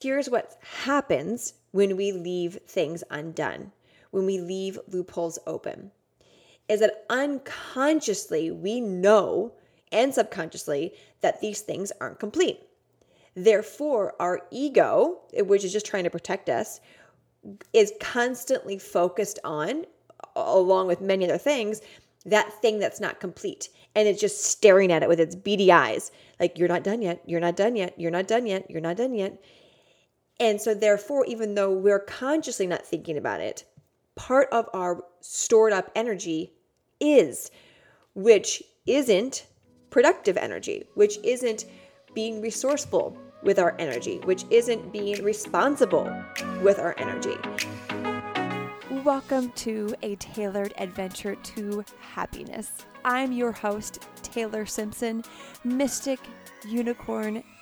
Here's what happens when we leave things undone, when we leave loopholes open, is that unconsciously we know and subconsciously that these things aren't complete. Therefore, our ego, which is just trying to protect us, is constantly focused on, along with many other things, that thing that's not complete. And it's just staring at it with its beady eyes, like, you're not done yet, you're not done yet, you're not done yet, you're not done yet. And so, therefore, even though we're consciously not thinking about it, part of our stored up energy is, which isn't productive energy, which isn't being resourceful with our energy, which isn't being responsible with our energy. Welcome to a tailored adventure to happiness. I'm your host, Taylor Simpson, mystic, unicorn,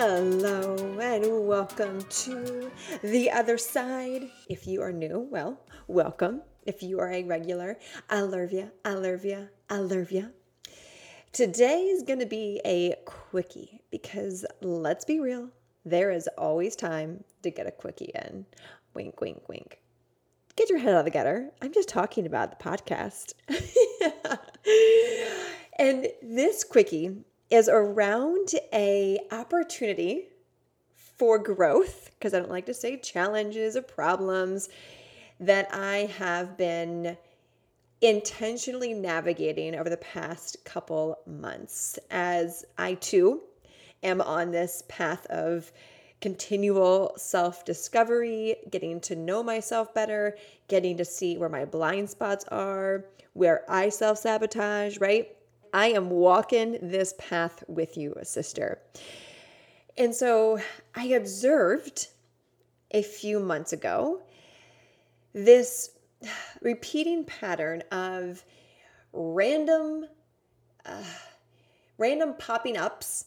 Hello, and welcome to the other side. If you are new, well, welcome. If you are a regular, I love you, I love you, I love you. Today is going to be a quickie because let's be real, there is always time to get a quickie in. Wink, wink, wink. Get your head out of the gutter. I'm just talking about the podcast. and this quickie is around a opportunity for growth because I don't like to say challenges or problems that I have been intentionally navigating over the past couple months as I too am on this path of continual self discovery, getting to know myself better, getting to see where my blind spots are, where I self sabotage, right? I am walking this path with you, sister. And so I observed a few months ago this repeating pattern of random uh, random popping ups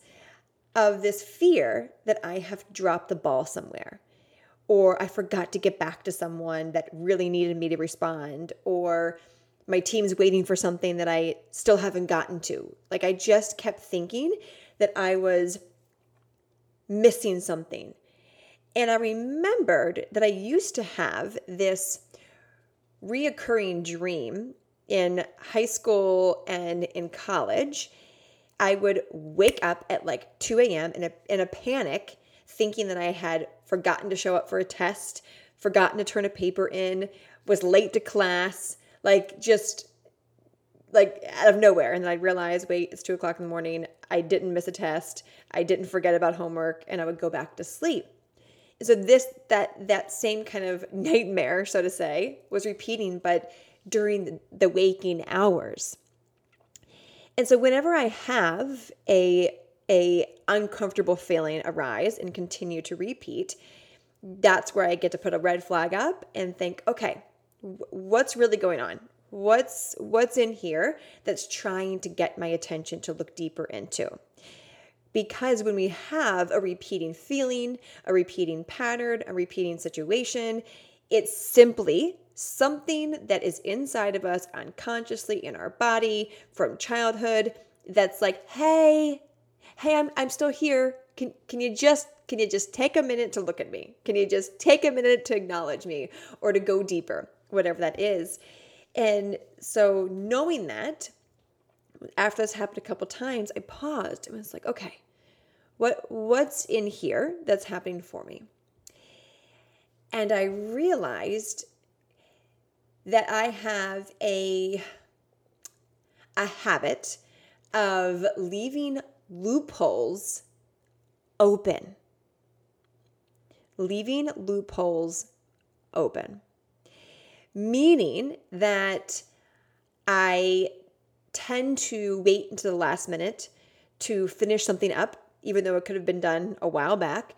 of this fear that I have dropped the ball somewhere or I forgot to get back to someone that really needed me to respond or my team's waiting for something that I still haven't gotten to. Like I just kept thinking that I was missing something. And I remembered that I used to have this reoccurring dream in high school and in college. I would wake up at like 2 a.m. in a, in a panic, thinking that I had forgotten to show up for a test, forgotten to turn a paper in, was late to class, like just like out of nowhere. And then I'd realize, wait, it's two o'clock in the morning. I didn't miss a test. I didn't forget about homework, and I would go back to sleep. So this that that same kind of nightmare, so to say, was repeating, but during the, the waking hours. And so whenever I have a a uncomfortable feeling arise and continue to repeat, that's where I get to put a red flag up and think, okay, what's really going on? What's what's in here that's trying to get my attention to look deeper into? Because when we have a repeating feeling, a repeating pattern, a repeating situation, it's simply something that is inside of us unconsciously in our body from childhood that's like, hey, hey, I'm, I'm still here. Can, can you just can you just take a minute to look at me? Can you just take a minute to acknowledge me or to go deeper, whatever that is? And so knowing that, after this happened a couple times, I paused and was like, okay, what what's in here that's happening for me? And I realized that I have a a habit of leaving loopholes open. Leaving loopholes open. Meaning that I tend to wait until the last minute to finish something up, even though it could have been done a while back.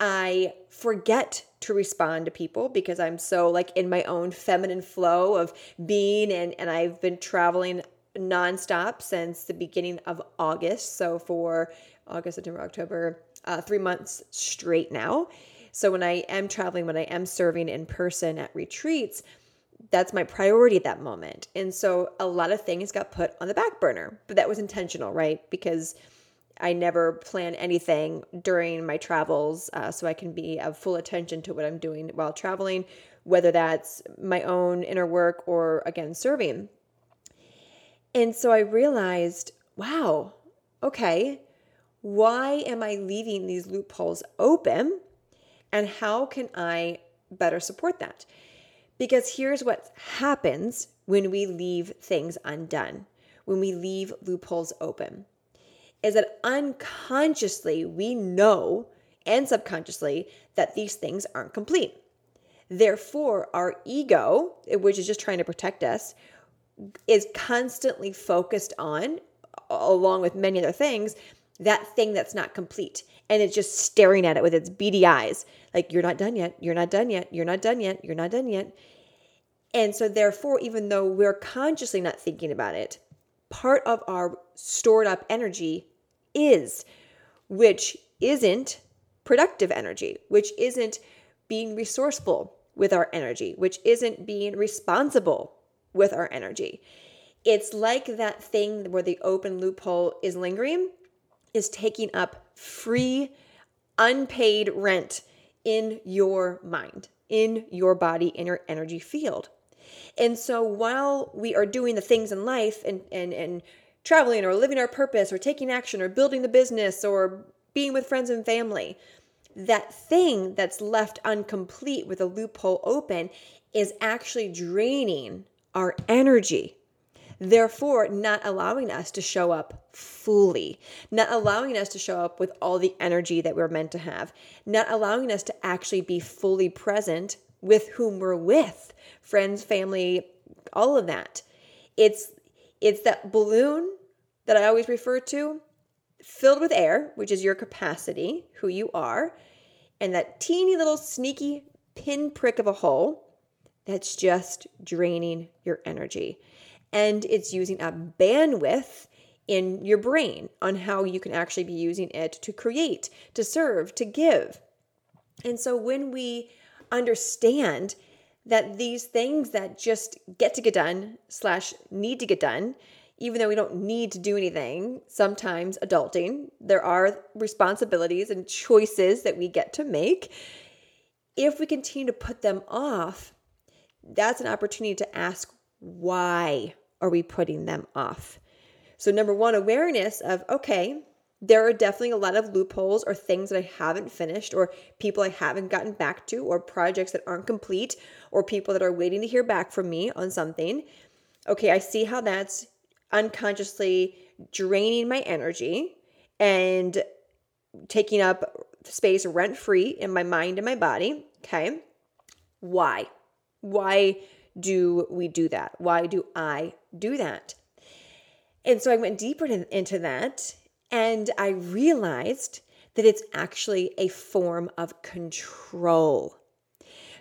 I forget to respond to people because I'm so like in my own feminine flow of being and and I've been traveling nonstop since the beginning of August. So for August, September, October, uh, three months straight now. So when I am traveling, when I am serving in person at retreats, that's my priority at that moment. And so a lot of things got put on the back burner, but that was intentional, right? Because I never plan anything during my travels uh, so I can be of full attention to what I'm doing while traveling, whether that's my own inner work or again, serving. And so I realized, wow, okay, why am I leaving these loopholes open? And how can I better support that? Because here's what happens when we leave things undone, when we leave loopholes open, is that unconsciously we know and subconsciously that these things aren't complete. Therefore, our ego, which is just trying to protect us, is constantly focused on, along with many other things, that thing that's not complete. And it's just staring at it with its beady eyes, like, you're not done yet, you're not done yet, you're not done yet, you're not done yet. And so, therefore, even though we're consciously not thinking about it, part of our stored up energy is, which isn't productive energy, which isn't being resourceful with our energy, which isn't being responsible with our energy. It's like that thing where the open loophole is lingering, is taking up free, unpaid rent in your mind, in your body, in your energy field. And so while we are doing the things in life and, and, and traveling or living our purpose or taking action or building the business or being with friends and family, that thing that's left incomplete with a loophole open is actually draining our energy. Therefore, not allowing us to show up fully, not allowing us to show up with all the energy that we're meant to have, not allowing us to actually be fully present with whom we're with friends, family, all of that. It's it's that balloon that I always refer to filled with air, which is your capacity, who you are, and that teeny little sneaky pinprick of a hole that's just draining your energy. And it's using a bandwidth in your brain on how you can actually be using it to create, to serve, to give. And so when we understand that these things that just get to get done slash need to get done even though we don't need to do anything sometimes adulting there are responsibilities and choices that we get to make if we continue to put them off that's an opportunity to ask why are we putting them off? So, number one, awareness of, okay, there are definitely a lot of loopholes or things that I haven't finished, or people I haven't gotten back to, or projects that aren't complete, or people that are waiting to hear back from me on something. Okay, I see how that's unconsciously draining my energy and taking up space rent free in my mind and my body. Okay, why? Why do we do that? Why do I do that? And so I went deeper into that and I realized that it's actually a form of control.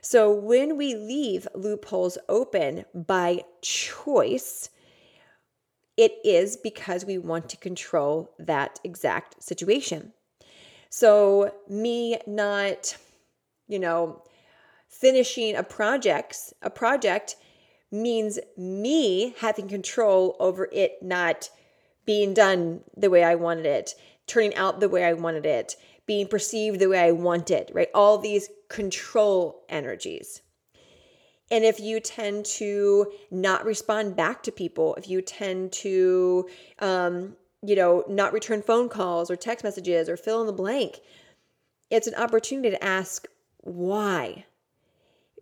So when we leave loopholes open by choice, it is because we want to control that exact situation. So, me not, you know, finishing a project, a project means me having control over it not being done the way I wanted it, turning out the way I wanted it, being perceived the way I wanted, right? All these control energies. And if you tend to not respond back to people, if you tend to, um, you know, not return phone calls or text messages or fill in the blank, it's an opportunity to ask why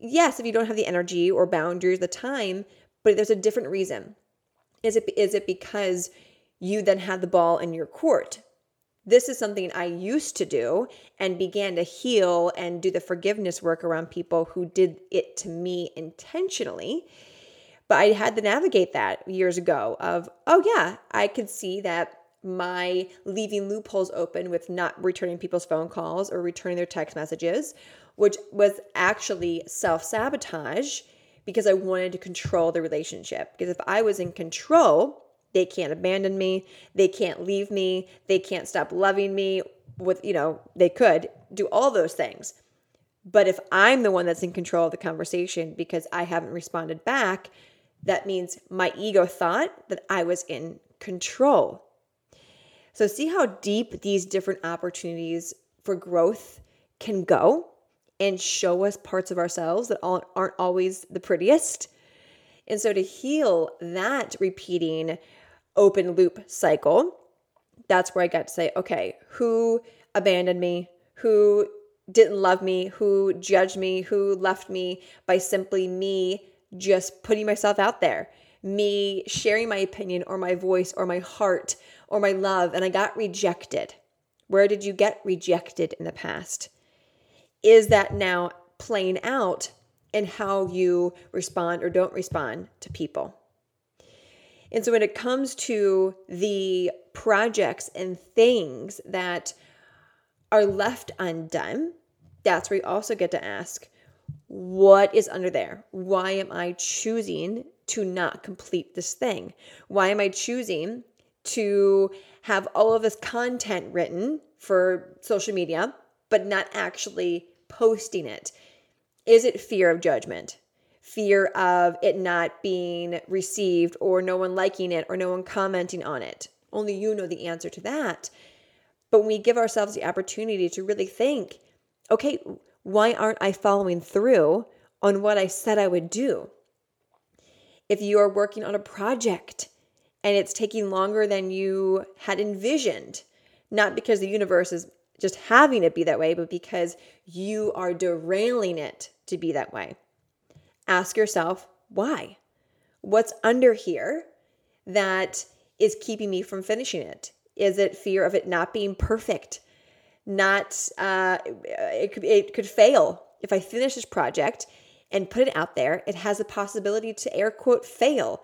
yes, if you don't have the energy or boundaries, the time, but there's a different reason. Is it is it because you then have the ball in your court? This is something I used to do and began to heal and do the forgiveness work around people who did it to me intentionally. But I had to navigate that years ago of, oh yeah, I could see that my leaving loopholes open with not returning people's phone calls or returning their text messages, which was actually self sabotage because I wanted to control the relationship. Because if I was in control, they can't abandon me, they can't leave me, they can't stop loving me with, you know, they could do all those things. But if I'm the one that's in control of the conversation because I haven't responded back, that means my ego thought that I was in control. So, see how deep these different opportunities for growth can go and show us parts of ourselves that aren't always the prettiest. And so, to heal that repeating open loop cycle, that's where I got to say, okay, who abandoned me? Who didn't love me? Who judged me? Who left me by simply me just putting myself out there? Me sharing my opinion or my voice or my heart or my love, and I got rejected. Where did you get rejected in the past? Is that now playing out in how you respond or don't respond to people? And so when it comes to the projects and things that are left undone, that's where you also get to ask, what is under there? Why am I choosing to not complete this thing? Why am I choosing to have all of this content written for social media, but not actually posting it? Is it fear of judgment? Fear of it not being received or no one liking it or no one commenting on it? Only you know the answer to that. But when we give ourselves the opportunity to really think, okay, why aren't I following through on what I said I would do? If you are working on a project and it's taking longer than you had envisioned, not because the universe is just having it be that way, but because you are derailing it to be that way. Ask yourself, why? What's under here that is keeping me from finishing it? Is it fear of it not being perfect? Not, uh, it, could, it could fail. If I finish this project and put it out there, it has a possibility to air quote fail.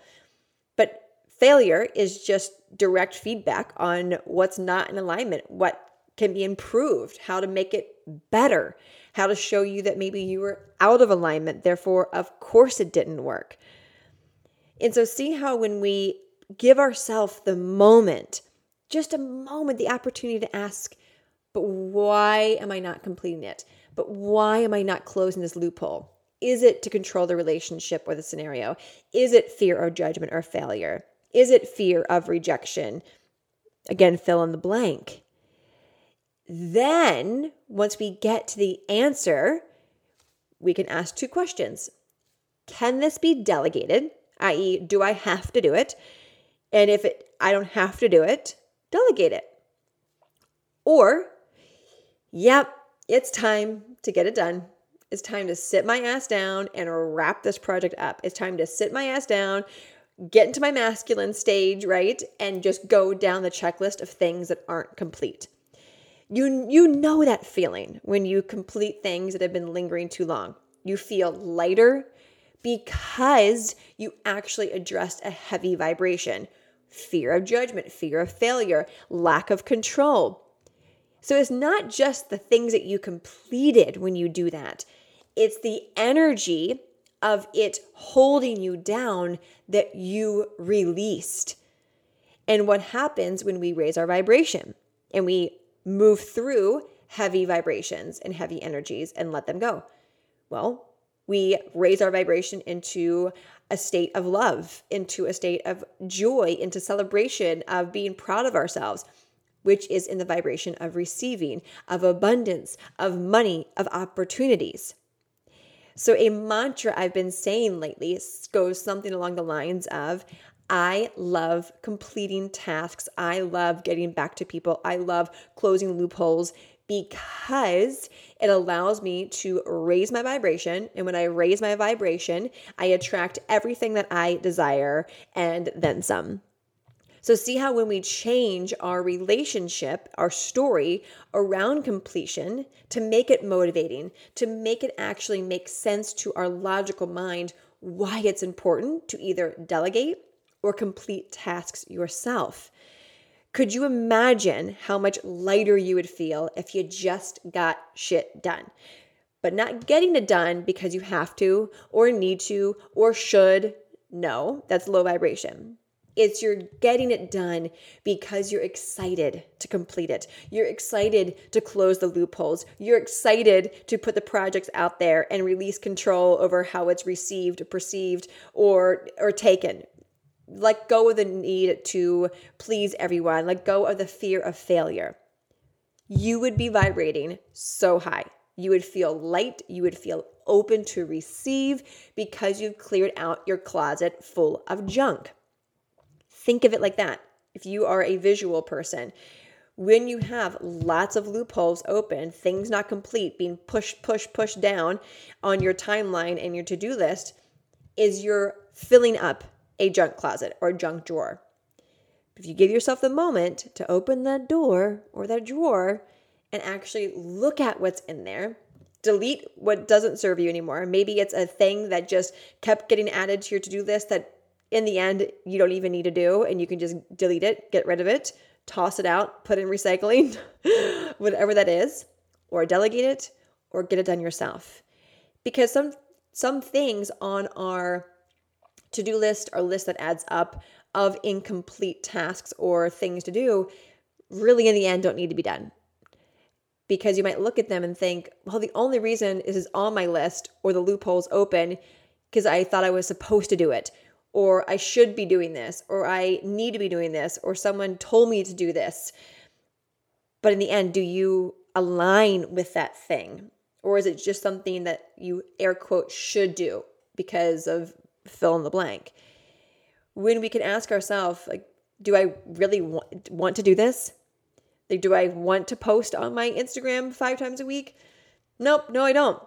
But Failure is just direct feedback on what's not in alignment, what can be improved, how to make it better, how to show you that maybe you were out of alignment, therefore, of course, it didn't work. And so, see how when we give ourselves the moment, just a moment, the opportunity to ask, but why am I not completing it? But why am I not closing this loophole? Is it to control the relationship or the scenario? Is it fear or judgment or failure? Is it fear of rejection? Again, fill in the blank. Then, once we get to the answer, we can ask two questions Can this be delegated? i.e., do I have to do it? And if it, I don't have to do it, delegate it. Or, yep, it's time to get it done. It's time to sit my ass down and wrap this project up. It's time to sit my ass down, get into my masculine stage, right? And just go down the checklist of things that aren't complete. You you know that feeling when you complete things that have been lingering too long. You feel lighter because you actually addressed a heavy vibration. Fear of judgment, fear of failure, lack of control. So it's not just the things that you completed when you do that. It's the energy of it holding you down that you released. And what happens when we raise our vibration and we move through heavy vibrations and heavy energies and let them go? Well, we raise our vibration into a state of love, into a state of joy, into celebration, of being proud of ourselves, which is in the vibration of receiving, of abundance, of money, of opportunities. So, a mantra I've been saying lately goes something along the lines of I love completing tasks. I love getting back to people. I love closing loopholes, because it allows me to raise my vibration. And when I raise my vibration, I attract everything that I desire and then some. So, see how when we change our relationship, our story around completion to make it motivating, to make it actually make sense to our logical mind why it's important to either delegate or complete tasks yourself. Could you imagine how much lighter you would feel if you just got shit done? But not getting it done because you have to, or need to, or should. No, that's low vibration. It's you're getting it done because you're excited to complete it. You're excited to close the loopholes. You're excited to put the projects out there and release control over how it's received, perceived, or or taken. Let go of the need to please everyone. Let go of the fear of failure. You would be vibrating so high. You would feel light. You would feel open to receive because you've cleared out your closet full of junk. Think of it like that. If you are a visual person, when you have lots of loopholes open, things not complete, being pushed, pushed, pushed down on your timeline and your to do list, is you're filling up a junk closet or a junk drawer. If you give yourself the moment to open that door or that drawer and actually look at what's in there, delete what doesn't serve you anymore. Maybe it's a thing that just kept getting added to your to do list that in the end, you don't even need to do, and you can just delete it, get rid of it, toss it out, put in recycling, whatever that is, or delegate it, or get it done yourself. Because some some things on our to-do list or list that adds up of incomplete tasks or things to do really in the end don't need to be done. Because you might look at them and think, well, the only reason this is on my list or the loophole's open because I thought I was supposed to do it or I should be doing this, or I need to be doing this, or someone told me to do this. But in the end, do you align with that thing? Or is it just something that you air quote should do because of fill in the blank? When we can ask ourselves, like, do I really want, want to do this? Like, do I want to post on my Instagram five times a week? Nope, no, I don't.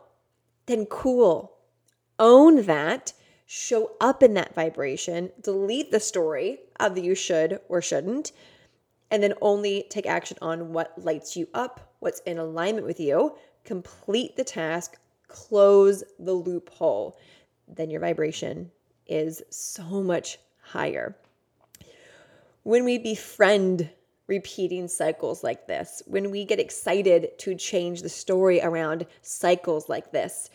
Then cool. Own that show up in that vibration, delete the story of the you should or shouldn't, and then only take action on what lights you up, what's in alignment with you, complete the task, close the loophole. Then your vibration is so much higher. When we befriend repeating cycles like this, when we get excited to change the story around cycles like this,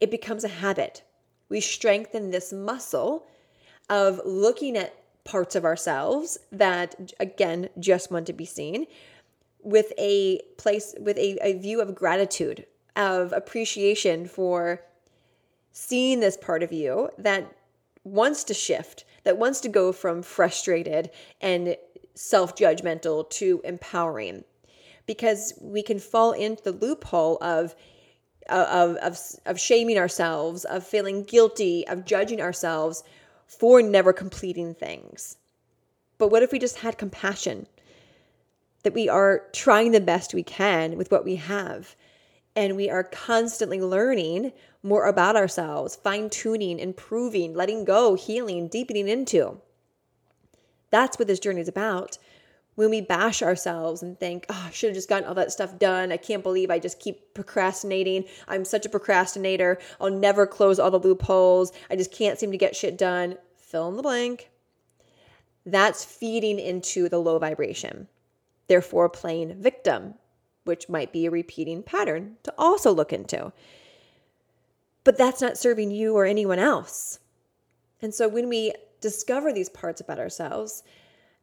it becomes a habit we strengthen this muscle of looking at parts of ourselves that, again, just want to be seen with a place, with a, a view of gratitude, of appreciation for seeing this part of you that wants to shift, that wants to go from frustrated and self judgmental to empowering. Because we can fall into the loophole of of, of, of shaming ourselves, of feeling guilty, of judging ourselves for never completing things. But what if we just had compassion? That we are trying the best we can with what we have. And we are constantly learning more about ourselves, fine tuning, improving, letting go, healing, deepening into. That's what this journey is about when we bash ourselves and think, oh, I should have just gotten all that stuff done. I can't believe I just keep procrastinating. I'm such a procrastinator. I'll never close all the loopholes. I just can't seem to get shit done. Fill in the blank. That's feeding into the low vibration, therefore, playing victim, which might be a repeating pattern to also look into. But that's not serving you or anyone else. And so when we discover these parts about ourselves,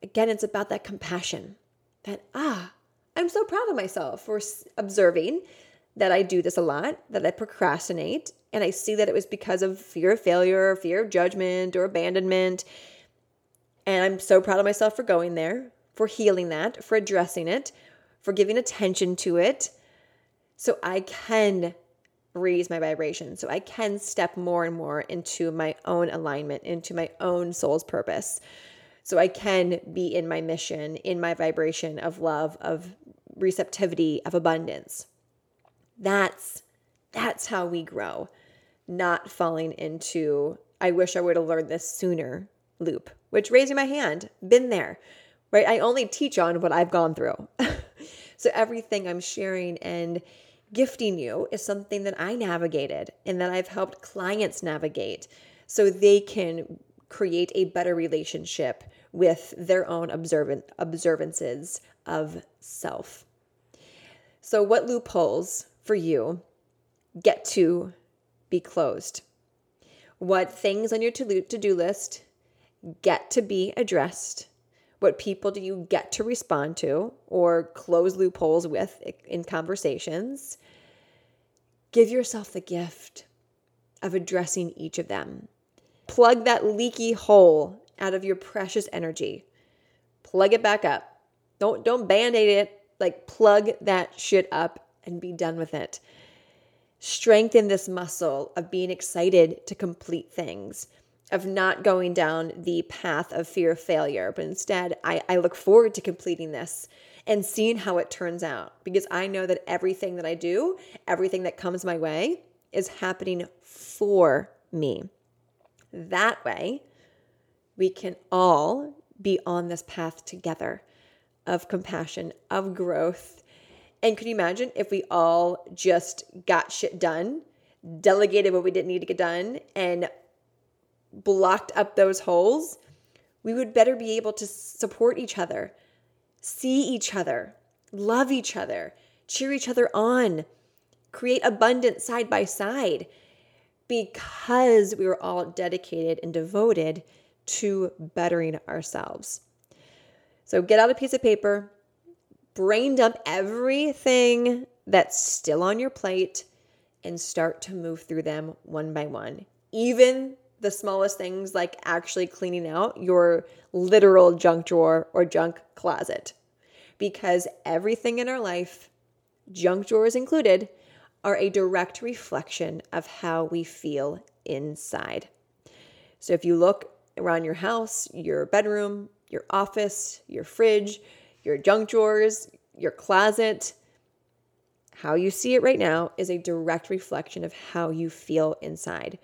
Again, it's about that compassion that, ah, I'm so proud of myself for observing that I do this a lot, that I procrastinate, and I see that it was because of fear of failure, fear of judgment, or abandonment. And I'm so proud of myself for going there, for healing that, for addressing it, for giving attention to it. So I can raise my vibration. So I can step more and more into my own alignment, into my own soul's purpose so I can be in my mission, in my vibration of love, of receptivity of abundance. That's that's how we grow, not falling into I wish I would have learned this sooner loop, which raising my hand, been there. Right? I only teach on what I've gone through. so everything I'm sharing and gifting you is something that I navigated and that I've helped clients navigate so they can create a better relationship with their own observant observances of self. So what loopholes for you get to be closed? What things on your to-do list get to be addressed? What people do you get to respond to or close loopholes with in conversations? Give yourself the gift of addressing each of them. Plug that leaky hole out of your precious energy. Plug it back up. Don't don't band-aid it. Like plug that shit up and be done with it. Strengthen this muscle of being excited to complete things, of not going down the path of fear of failure, but instead I, I look forward to completing this and seeing how it turns out because I know that everything that I do, everything that comes my way is happening for me. That way, we can all be on this path together of compassion, of growth. And can you imagine if we all just got shit done, delegated what we didn't need to get done, and blocked up those holes? We would better be able to support each other see each other, love each other, cheer each other on, create abundance side by side because we were all dedicated and devoted to bettering ourselves. So get out a piece of paper, brain dump everything that's still on your plate, and start to move through them one by one. Even the smallest things like actually cleaning out your literal junk drawer or junk closet. Because everything in our life, junk drawers included, are a direct reflection of how we feel inside. So if you look around your house, your bedroom, your office, your fridge, your junk drawers, your closet, how you see it right now is a direct reflection of how you feel inside.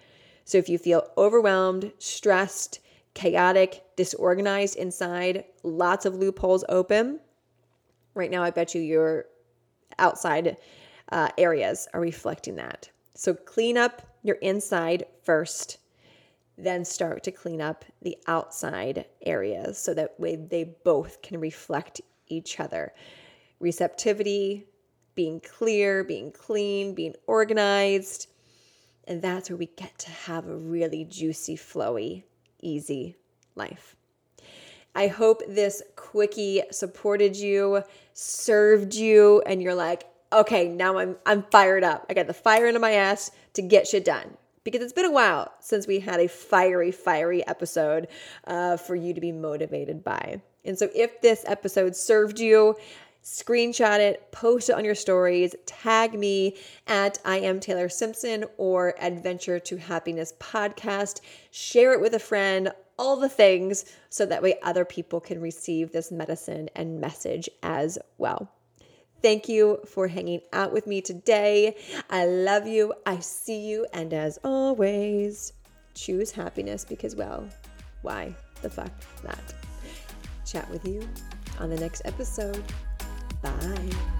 So if you feel overwhelmed, stressed, chaotic, disorganized inside, lots of loopholes open, right now I bet you your outside uh, areas are reflecting that. So clean up your inside first, then start to clean up the outside areas so that way they both can reflect each other. Receptivity, being clear, being clean, being organized and that's where we get to have a really juicy, flowy, easy life. I hope this quickie supported you, served you, and you're like, okay, now I'm I'm fired up. I got the fire into my ass to get shit done. Because it's been a while since we had a fiery, fiery episode uh, for you to be motivated by. And so, if this episode served you, screenshot it, post it on your stories, tag me at I am Taylor Simpson or Adventure to Happiness podcast, share it with a friend, all the things, so that way other people can receive this medicine and message as well. Thank you for hanging out with me today. I love you. I see you. And as always, choose happiness because, well, why the fuck not? Chat with you on the next episode. Bye.